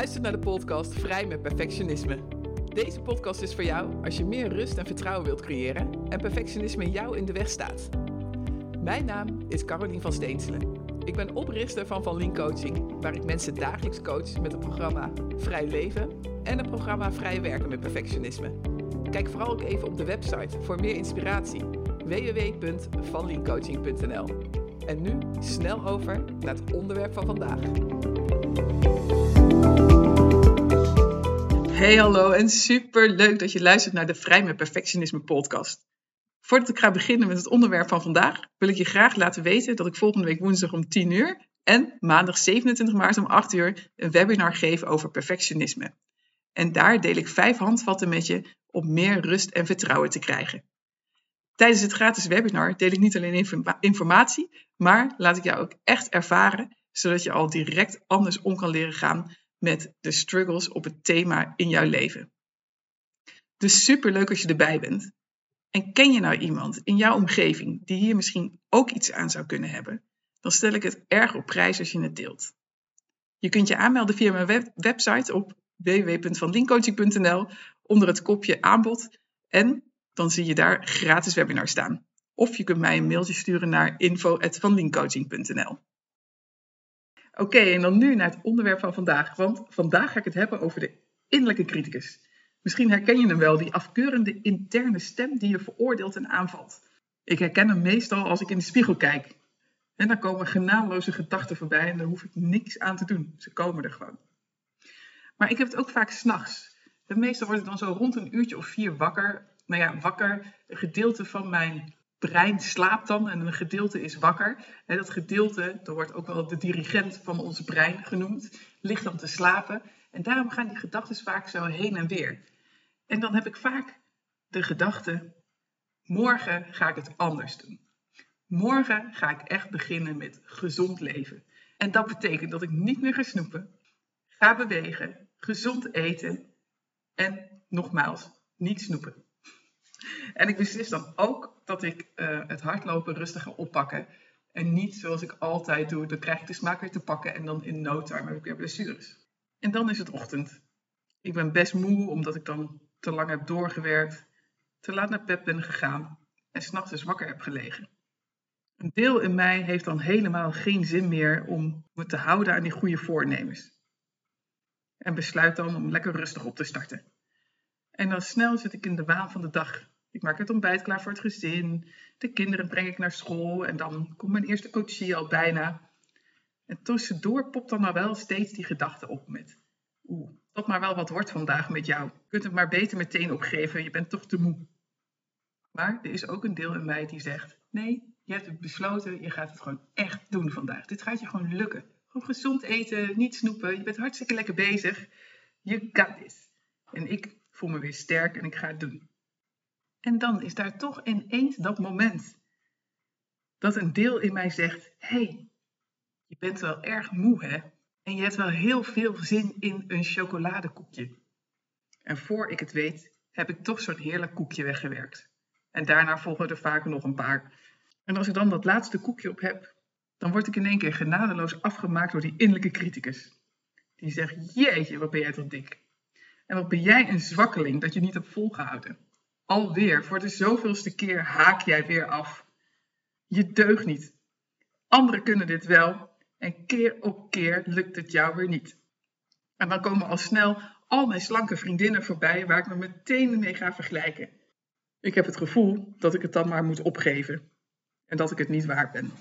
luistert naar de podcast Vrij met Perfectionisme. Deze podcast is voor jou als je meer rust en vertrouwen wilt creëren en perfectionisme jou in de weg staat. Mijn naam is Carolien van Steenselen. Ik ben oprichter van Van Lien Coaching, waar ik mensen dagelijks coach met het programma Vrij Leven en het programma Vrij Werken met Perfectionisme. Kijk vooral ook even op de website voor meer inspiratie www.vanliencoaching.nl. En nu snel over naar het onderwerp van vandaag. Hey hallo en super leuk dat je luistert naar de Vrij met Perfectionisme podcast. Voordat ik ga beginnen met het onderwerp van vandaag, wil ik je graag laten weten dat ik volgende week woensdag om 10 uur en maandag 27 maart om 8 uur een webinar geef over perfectionisme. En daar deel ik vijf handvatten met je om meer rust en vertrouwen te krijgen. Tijdens het gratis webinar deel ik niet alleen informatie, maar laat ik jou ook echt ervaren, zodat je al direct anders om kan leren gaan met de struggles op het thema in jouw leven. Dus super leuk als je erbij bent. En ken je nou iemand in jouw omgeving die hier misschien ook iets aan zou kunnen hebben? Dan stel ik het erg op prijs als je het deelt. Je kunt je aanmelden via mijn website op www.vanlinkcoaching.nl onder het kopje aanbod en dan zie je daar gratis webinar staan. Of je kunt mij een mailtje sturen naar info.vanlinkcoaching.nl Oké, en dan nu naar het onderwerp van vandaag. Want vandaag ga ik het hebben over de innerlijke criticus. Misschien herken je hem wel, die afkeurende interne stem die je veroordeelt en aanvalt. Ik herken hem meestal als ik in de spiegel kijk. En dan komen genadeloze gedachten voorbij en daar hoef ik niks aan te doen. Ze komen er gewoon. Maar ik heb het ook vaak s'nachts. Meestal word ik dan zo rond een uurtje of vier wakker. Nou ja, wakker. Een gedeelte van mijn brein slaapt dan en een gedeelte is wakker. Dat gedeelte, dat wordt ook wel de dirigent van ons brein genoemd, ligt dan te slapen. En daarom gaan die gedachten vaak zo heen en weer. En dan heb ik vaak de gedachte, morgen ga ik het anders doen. Morgen ga ik echt beginnen met gezond leven. En dat betekent dat ik niet meer ga snoepen, ga bewegen, gezond eten en nogmaals, niet snoepen. En ik beslis dan ook dat ik uh, het hardlopen rustig ga oppakken. En niet zoals ik altijd doe, dan krijg ik de smaak weer te pakken en dan in no time heb ik weer blessures. En dan is het ochtend. Ik ben best moe omdat ik dan te lang heb doorgewerkt, te laat naar bed ben gegaan en s'nachts dus wakker heb gelegen. Een deel in mij heeft dan helemaal geen zin meer om me te houden aan die goede voornemens. En besluit dan om lekker rustig op te starten. En dan snel zit ik in de waan van de dag. Ik maak het ontbijt klaar voor het gezin. De kinderen breng ik naar school. En dan komt mijn eerste coachie al bijna. En tussendoor popt dan nou wel steeds die gedachte op met... Oeh, dat maar wel wat wordt vandaag met jou. Je kunt het maar beter meteen opgeven. Je bent toch te moe. Maar er is ook een deel in mij die zegt... Nee, je hebt het besloten. Je gaat het gewoon echt doen vandaag. Dit gaat je gewoon lukken. Gewoon gezond eten, niet snoepen. Je bent hartstikke lekker bezig. Je got this. En ik voel me weer sterk en ik ga het doen. En dan is daar toch ineens dat moment dat een deel in mij zegt: hey, je bent wel erg moe hè? En je hebt wel heel veel zin in een chocoladekoekje. En voor ik het weet, heb ik toch zo'n heerlijk koekje weggewerkt. En daarna volgen er vaak nog een paar. En als ik dan dat laatste koekje op heb, dan word ik in één keer genadeloos afgemaakt door die innerlijke criticus. Die zegt: Jeetje, wat ben jij toch dik? En wat ben jij een zwakkeling dat je niet hebt volgehouden? Alweer, voor de zoveelste keer haak jij weer af. Je deugt niet. Anderen kunnen dit wel en keer op keer lukt het jou weer niet. En dan komen al snel al mijn slanke vriendinnen voorbij waar ik me meteen mee ga vergelijken. Ik heb het gevoel dat ik het dan maar moet opgeven en dat ik het niet waard ben.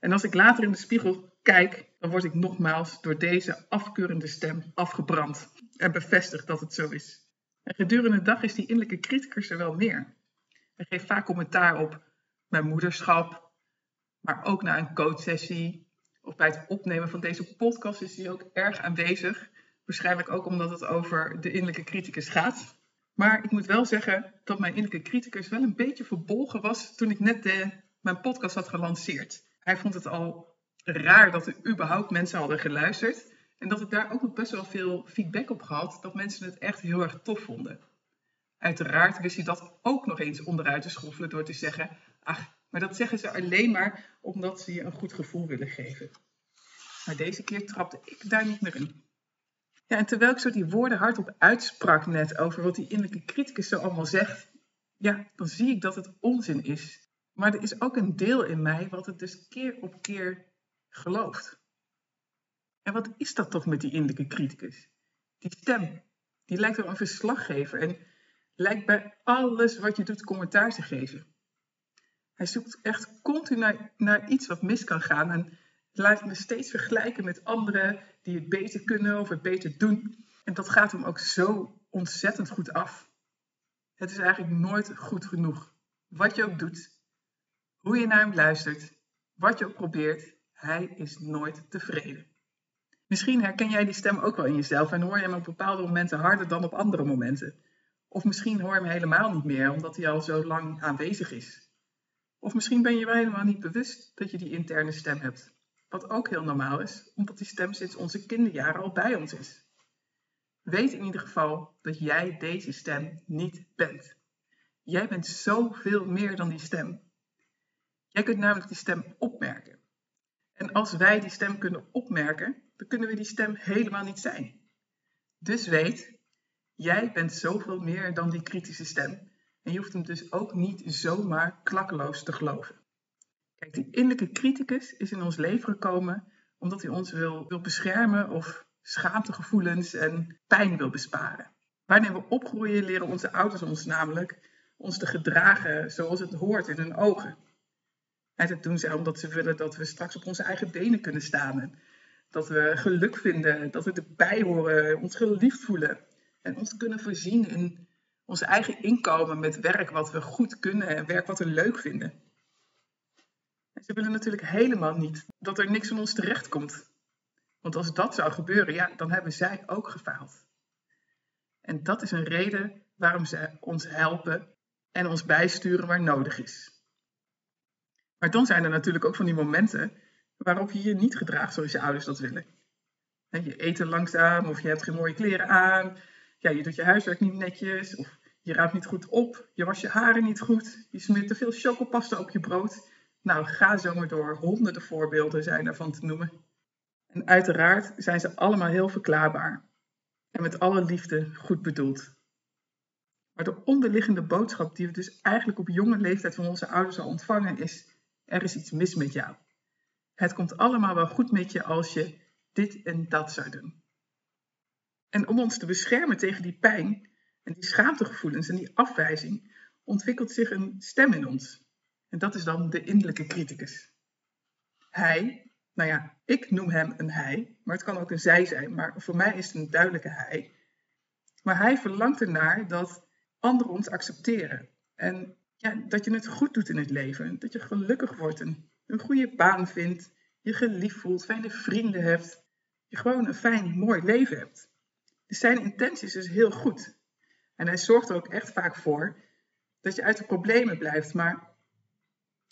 En als ik later in de spiegel kijk, dan word ik nogmaals door deze afkeurende stem afgebrand en bevestigd dat het zo is. En gedurende de dag is die innerlijke criticus er wel meer. Hij geeft vaak commentaar op mijn moederschap, maar ook na een coachsessie of bij het opnemen van deze podcast is hij ook erg aanwezig. Waarschijnlijk ook omdat het over de innerlijke criticus gaat. Maar ik moet wel zeggen dat mijn innerlijke criticus wel een beetje verbolgen was toen ik net mijn podcast had gelanceerd. Hij vond het al raar dat er überhaupt mensen hadden geluisterd. En dat ik daar ook nog best wel veel feedback op gehad, dat mensen het echt heel erg tof vonden. Uiteraard wist hij dat ook nog eens onderuit te schoffelen door te zeggen: Ach, maar dat zeggen ze alleen maar omdat ze je een goed gevoel willen geven. Maar deze keer trapte ik daar niet meer in. Ja, en terwijl ik zo die woorden hardop uitsprak net over wat die innerlijke criticus zo allemaal zegt, ja, dan zie ik dat het onzin is. Maar er is ook een deel in mij wat het dus keer op keer gelooft. En wat is dat toch met die innerlijke criticus? Die stem, die lijkt wel een verslaggever en lijkt bij alles wat je doet commentaar te geven. Hij zoekt echt continu naar, naar iets wat mis kan gaan en laat me steeds vergelijken met anderen die het beter kunnen of het beter doen. En dat gaat hem ook zo ontzettend goed af. Het is eigenlijk nooit goed genoeg. Wat je ook doet, hoe je naar hem luistert, wat je ook probeert, hij is nooit tevreden. Misschien herken jij die stem ook wel in jezelf en hoor je hem op bepaalde momenten harder dan op andere momenten. Of misschien hoor je hem helemaal niet meer, omdat hij al zo lang aanwezig is. Of misschien ben je wel helemaal niet bewust dat je die interne stem hebt. Wat ook heel normaal is, omdat die stem sinds onze kinderjaren al bij ons is. Weet in ieder geval dat jij deze stem niet bent. Jij bent zoveel meer dan die stem. Jij kunt namelijk die stem opmerken. En als wij die stem kunnen opmerken, dan kunnen we die stem helemaal niet zijn. Dus weet, jij bent zoveel meer dan die kritische stem. En je hoeft hem dus ook niet zomaar klakkeloos te geloven. Kijk, die innerlijke criticus is in ons leven gekomen omdat hij ons wil, wil beschermen of schaamtegevoelens en pijn wil besparen. Wanneer we opgroeien, leren onze ouders ons namelijk ons te gedragen zoals het hoort in hun ogen. En dat doen ze omdat ze willen dat we straks op onze eigen benen kunnen staan. En dat we geluk vinden, dat we erbij horen, ons geliefd voelen. En ons kunnen voorzien in ons eigen inkomen met werk wat we goed kunnen en werk wat we leuk vinden. En ze willen natuurlijk helemaal niet dat er niks van ons terecht komt. Want als dat zou gebeuren, ja, dan hebben zij ook gefaald. En dat is een reden waarom ze ons helpen en ons bijsturen waar nodig is. Maar dan zijn er natuurlijk ook van die momenten waarop je je niet gedraagt zoals je ouders dat willen. Je eet er langzaam of je hebt geen mooie kleren aan. Ja, je doet je huiswerk niet netjes of je ruimt niet goed op. Je was je haren niet goed. Je smeert te veel chocopasta op je brood. Nou, ga zo maar door. Honderden voorbeelden zijn ervan te noemen. En uiteraard zijn ze allemaal heel verklaarbaar. En met alle liefde goed bedoeld. Maar de onderliggende boodschap die we dus eigenlijk op jonge leeftijd van onze ouders al ontvangen is: er is iets mis met jou. Het komt allemaal wel goed met je als je dit en dat zou doen. En om ons te beschermen tegen die pijn en die schaamtegevoelens en die afwijzing, ontwikkelt zich een stem in ons. En dat is dan de innerlijke criticus. Hij, nou ja, ik noem hem een hij, maar het kan ook een zij zijn, maar voor mij is het een duidelijke hij. Maar hij verlangt ernaar dat anderen ons accepteren. En ja, dat je het goed doet in het leven, dat je gelukkig wordt en een goede baan vindt, je geliefd voelt, fijne vrienden hebt, je gewoon een fijn, mooi leven hebt. Dus zijn intenties is heel goed. En hij zorgt er ook echt vaak voor dat je uit de problemen blijft, maar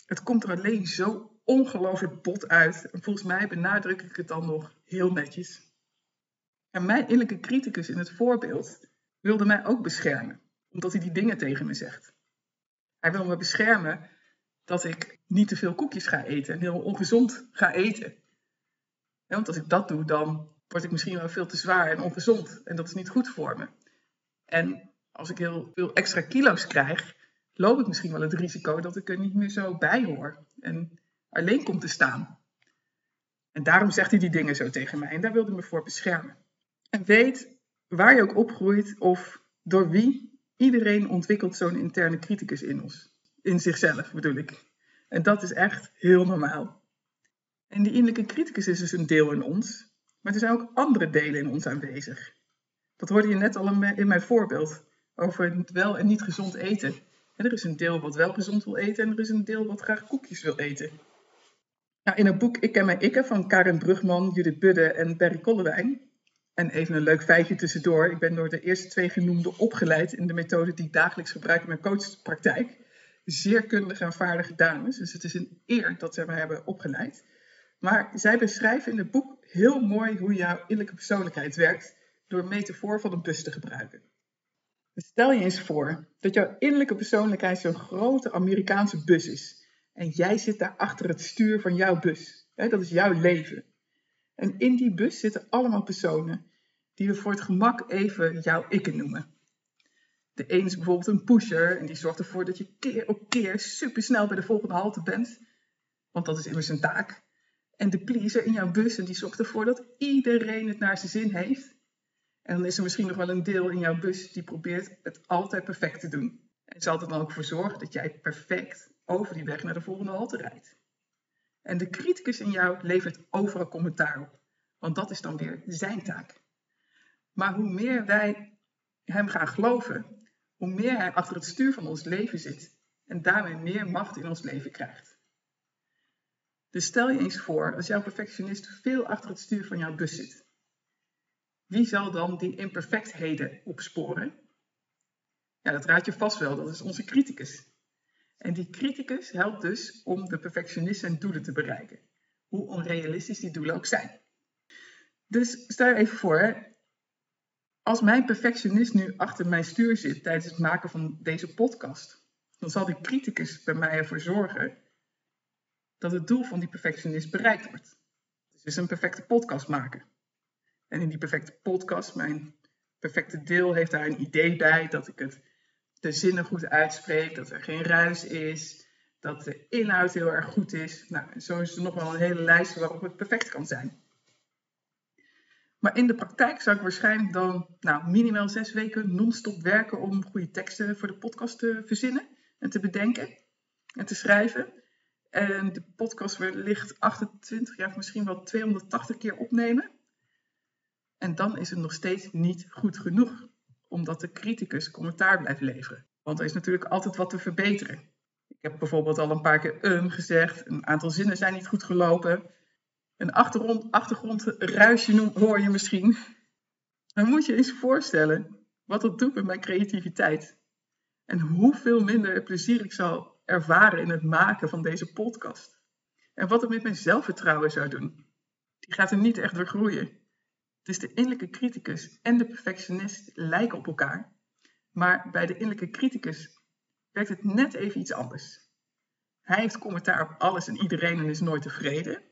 het komt er alleen zo ongelooflijk bot uit. En volgens mij benadruk ik het dan nog heel netjes. En mijn innerlijke criticus in het voorbeeld wilde mij ook beschermen, omdat hij die dingen tegen me zegt. Hij wil me beschermen dat ik niet te veel koekjes ga eten en heel ongezond ga eten. want als ik dat doe, dan word ik misschien wel veel te zwaar en ongezond. En dat is niet goed voor me. En als ik heel veel extra kilo's krijg, loop ik misschien wel het risico dat ik er niet meer zo bij hoor en alleen kom te staan. En daarom zegt hij die dingen zo tegen mij en daar wilde hij me voor beschermen. En weet, waar je ook opgroeit of door wie, iedereen ontwikkelt zo'n interne criticus in ons. In zichzelf bedoel ik. En dat is echt heel normaal. En die innerlijke criticus is dus een deel in ons, maar er zijn ook andere delen in ons aanwezig. Dat hoorde je net al in mijn voorbeeld over wel en niet gezond eten. er is een deel wat wel gezond wil eten en er is een deel wat graag koekjes wil eten. Nou, in het boek Ik ken mijn ikke van Karen Brugman, Judith Budde en Berry Kollewijn. En even een leuk feitje tussendoor. Ik ben door de eerste twee genoemden opgeleid in de methode die ik dagelijks gebruik in mijn coachpraktijk. Zeer kundige en vaardige dames, dus het is een eer dat ze mij hebben opgeleid. Maar zij beschrijven in het boek heel mooi hoe jouw innerlijke persoonlijkheid werkt door een metafoor van een bus te gebruiken. Stel je eens voor dat jouw innerlijke persoonlijkheid zo'n grote Amerikaanse bus is. En jij zit daar achter het stuur van jouw bus. Dat is jouw leven. En in die bus zitten allemaal personen die we voor het gemak even jouw ikken noemen. De een is bijvoorbeeld een pusher en die zorgt ervoor dat je keer op keer supersnel bij de volgende halte bent. Want dat is immers een taak. En de pleaser in jouw bus en die zorgt ervoor dat iedereen het naar zijn zin heeft. En dan is er misschien nog wel een deel in jouw bus die probeert het altijd perfect te doen. En zal er dan ook voor zorgen dat jij perfect over die weg naar de volgende halte rijdt. En de criticus in jou levert overal commentaar op. Want dat is dan weer zijn taak. Maar hoe meer wij hem gaan geloven, hoe meer hij achter het stuur van ons leven zit en daarmee meer macht in ons leven krijgt. Dus stel je eens voor, als jouw perfectionist veel achter het stuur van jouw bus zit. Wie zal dan die imperfectheden opsporen? Ja, dat raad je vast wel, dat is onze criticus. En die criticus helpt dus om de perfectionist zijn doelen te bereiken, hoe onrealistisch die doelen ook zijn. Dus stel je even voor, als mijn perfectionist nu achter mijn stuur zit tijdens het maken van deze podcast, dan zal die criticus bij mij ervoor zorgen dat het doel van die perfectionist bereikt wordt. Dus een perfecte podcast maken. En in die perfecte podcast, mijn perfecte deel heeft daar een idee bij dat ik het de zinnen goed uitspreek, dat er geen ruis is, dat de inhoud heel erg goed is. Nou, zo is er nog wel een hele lijst waarop het perfect kan zijn. Maar in de praktijk zou ik waarschijnlijk dan nou, minimaal zes weken non-stop werken om goede teksten voor de podcast te verzinnen en te bedenken en te schrijven. En de podcast wellicht 28, ja, misschien wel 280 keer opnemen. En dan is het nog steeds niet goed genoeg, omdat de criticus commentaar blijft leveren. Want er is natuurlijk altijd wat te verbeteren. Ik heb bijvoorbeeld al een paar keer um gezegd, een aantal zinnen zijn niet goed gelopen. Een achtergrond, achtergrondruisje hoor je misschien. Dan moet je eens voorstellen wat dat doet met mijn creativiteit. En hoeveel minder plezier ik zal ervaren in het maken van deze podcast. En wat het met mijn zelfvertrouwen zou doen. Die gaat er niet echt door groeien. Dus de innerlijke criticus en de perfectionist lijken op elkaar. Maar bij de innerlijke criticus werkt het net even iets anders. Hij heeft commentaar op alles en iedereen en is nooit tevreden.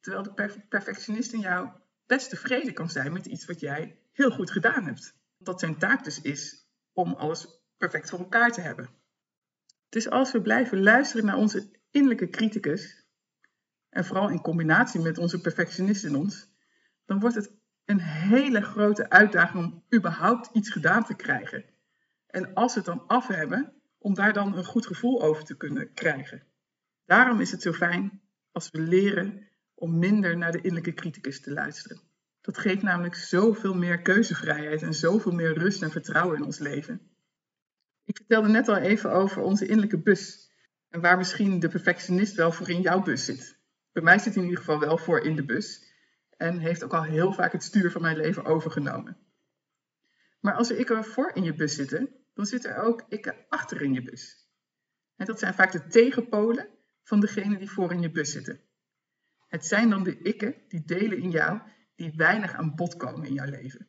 Terwijl de perfectionist in jou best tevreden kan zijn met iets wat jij heel goed gedaan hebt. Dat zijn taak dus is om alles perfect voor elkaar te hebben. Dus als we blijven luisteren naar onze innerlijke criticus, en vooral in combinatie met onze perfectionist in ons, dan wordt het een hele grote uitdaging om überhaupt iets gedaan te krijgen. En als we het dan af hebben, om daar dan een goed gevoel over te kunnen krijgen. Daarom is het zo fijn als we leren om minder naar de innerlijke criticus te luisteren. Dat geeft namelijk zoveel meer keuzevrijheid en zoveel meer rust en vertrouwen in ons leven. Ik vertelde net al even over onze innerlijke bus en waar misschien de perfectionist wel voor in jouw bus zit. Bij mij zit hij in ieder geval wel voor in de bus en heeft ook al heel vaak het stuur van mijn leven overgenomen. Maar als er ik voor in je bus zitten, dan zit er ook ik achter in je bus. En dat zijn vaak de tegenpolen van degene die voor in je bus zitten. Het zijn dan de ikken, die delen in jou, die weinig aan bod komen in jouw leven.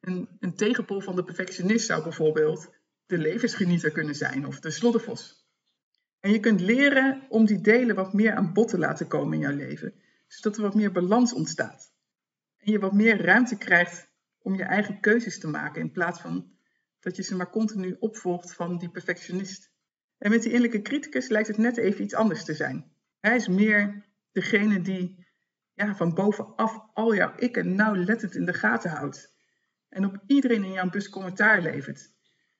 Een, een tegenpol van de perfectionist zou bijvoorbeeld de levensgenieter kunnen zijn of de sloddervos. En je kunt leren om die delen wat meer aan bod te laten komen in jouw leven, zodat er wat meer balans ontstaat. En je wat meer ruimte krijgt om je eigen keuzes te maken in plaats van dat je ze maar continu opvolgt van die perfectionist. En met die innerlijke criticus lijkt het net even iets anders te zijn. Hij is meer degene die ja, van bovenaf al jouw ikken nauwlettend in de gaten houdt. En op iedereen in jouw bus commentaar levert.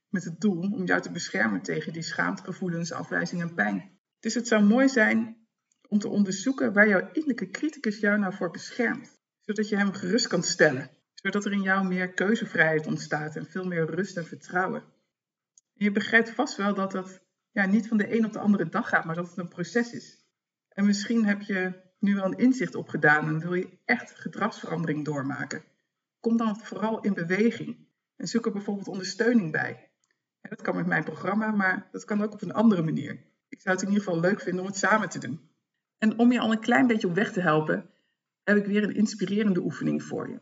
Met het doel om jou te beschermen tegen die schaamtegevoelens, afwijzing en pijn. Dus het zou mooi zijn om te onderzoeken waar jouw innerlijke criticus jou nou voor beschermt. Zodat je hem gerust kan stellen. Zodat er in jou meer keuzevrijheid ontstaat en veel meer rust en vertrouwen. En je begrijpt vast wel dat dat ja, niet van de een op de andere dag gaat, maar dat het een proces is. En misschien heb je nu wel een inzicht opgedaan en wil je echt gedragsverandering doormaken. Kom dan vooral in beweging en zoek er bijvoorbeeld ondersteuning bij. dat kan met mijn programma, maar dat kan ook op een andere manier. Ik zou het in ieder geval leuk vinden om het samen te doen. En om je al een klein beetje op weg te helpen, heb ik weer een inspirerende oefening voor je.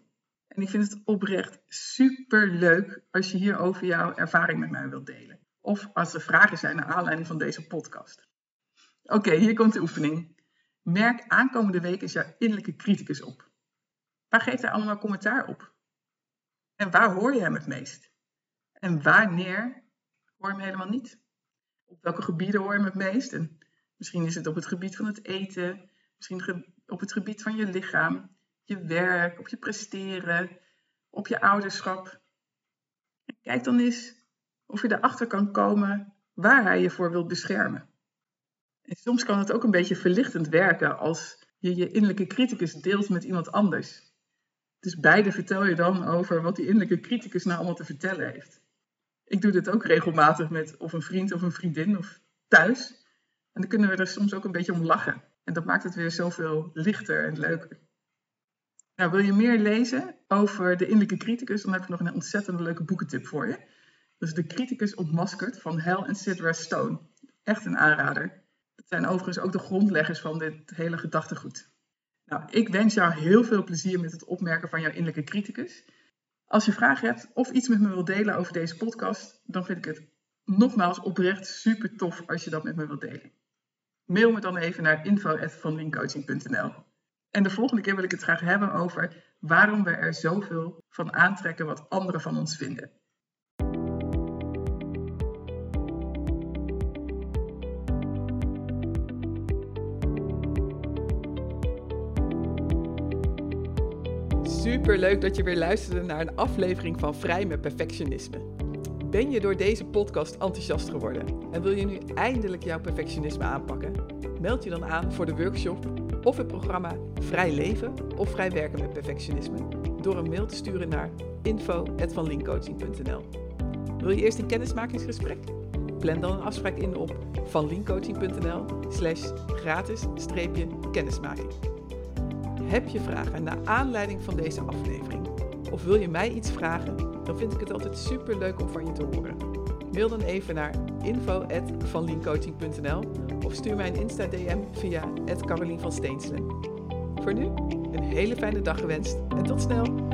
En ik vind het oprecht super leuk als je hierover jouw ervaring met mij wilt delen. Of als er vragen zijn naar aanleiding van deze podcast. Oké, hier komt de oefening. Merk aankomende week eens jouw innerlijke criticus op. Waar geeft hij allemaal commentaar op? En waar hoor je hem het meest? En wanneer hoor je hem helemaal niet? Op welke gebieden hoor je hem het meest? En misschien is het op het gebied van het eten, misschien op het gebied van je lichaam, je werk, op je presteren, op je ouderschap. Kijk dan eens of je erachter kan komen waar hij je voor wilt beschermen. En soms kan het ook een beetje verlichtend werken als je je innerlijke criticus deelt met iemand anders. Dus beide vertel je dan over wat die innerlijke criticus nou allemaal te vertellen heeft. Ik doe dit ook regelmatig met of een vriend of een vriendin of thuis. En dan kunnen we er soms ook een beetje om lachen. En dat maakt het weer zoveel lichter en leuker. Nou, wil je meer lezen over de innerlijke criticus, dan heb ik nog een ontzettend leuke boekentip voor je. Dat is De Criticus Ontmaskerd van Hal en Sidra Stone. Echt een aanrader. Dat zijn overigens ook de grondleggers van dit hele gedachtegoed. Nou, ik wens jou heel veel plezier met het opmerken van jouw innerlijke criticus. Als je vragen hebt of iets met me wilt delen over deze podcast, dan vind ik het nogmaals oprecht super tof als je dat met me wilt delen. Mail me dan even naar info.vanlinkcoaching.nl. En de volgende keer wil ik het graag hebben over waarom we er zoveel van aantrekken wat anderen van ons vinden. Super leuk dat je weer luisterde naar een aflevering van Vrij met Perfectionisme. Ben je door deze podcast enthousiast geworden en wil je nu eindelijk jouw perfectionisme aanpakken? Meld je dan aan voor de workshop of het programma Vrij Leven of Vrij Werken met Perfectionisme door een mail te sturen naar info.vanlinkcoaching.nl. Wil je eerst een kennismakingsgesprek? Plan dan een afspraak in op vanlinkcoaching.nl slash gratis-kennismaking. Heb je vragen naar aanleiding van deze aflevering? Of wil je mij iets vragen? Dan vind ik het altijd super leuk om van je te horen. Mail dan even naar info.vanliencoaching.nl of stuur mij een Insta-DM via Carolien van Steenselen. Voor nu, een hele fijne dag gewenst en tot snel!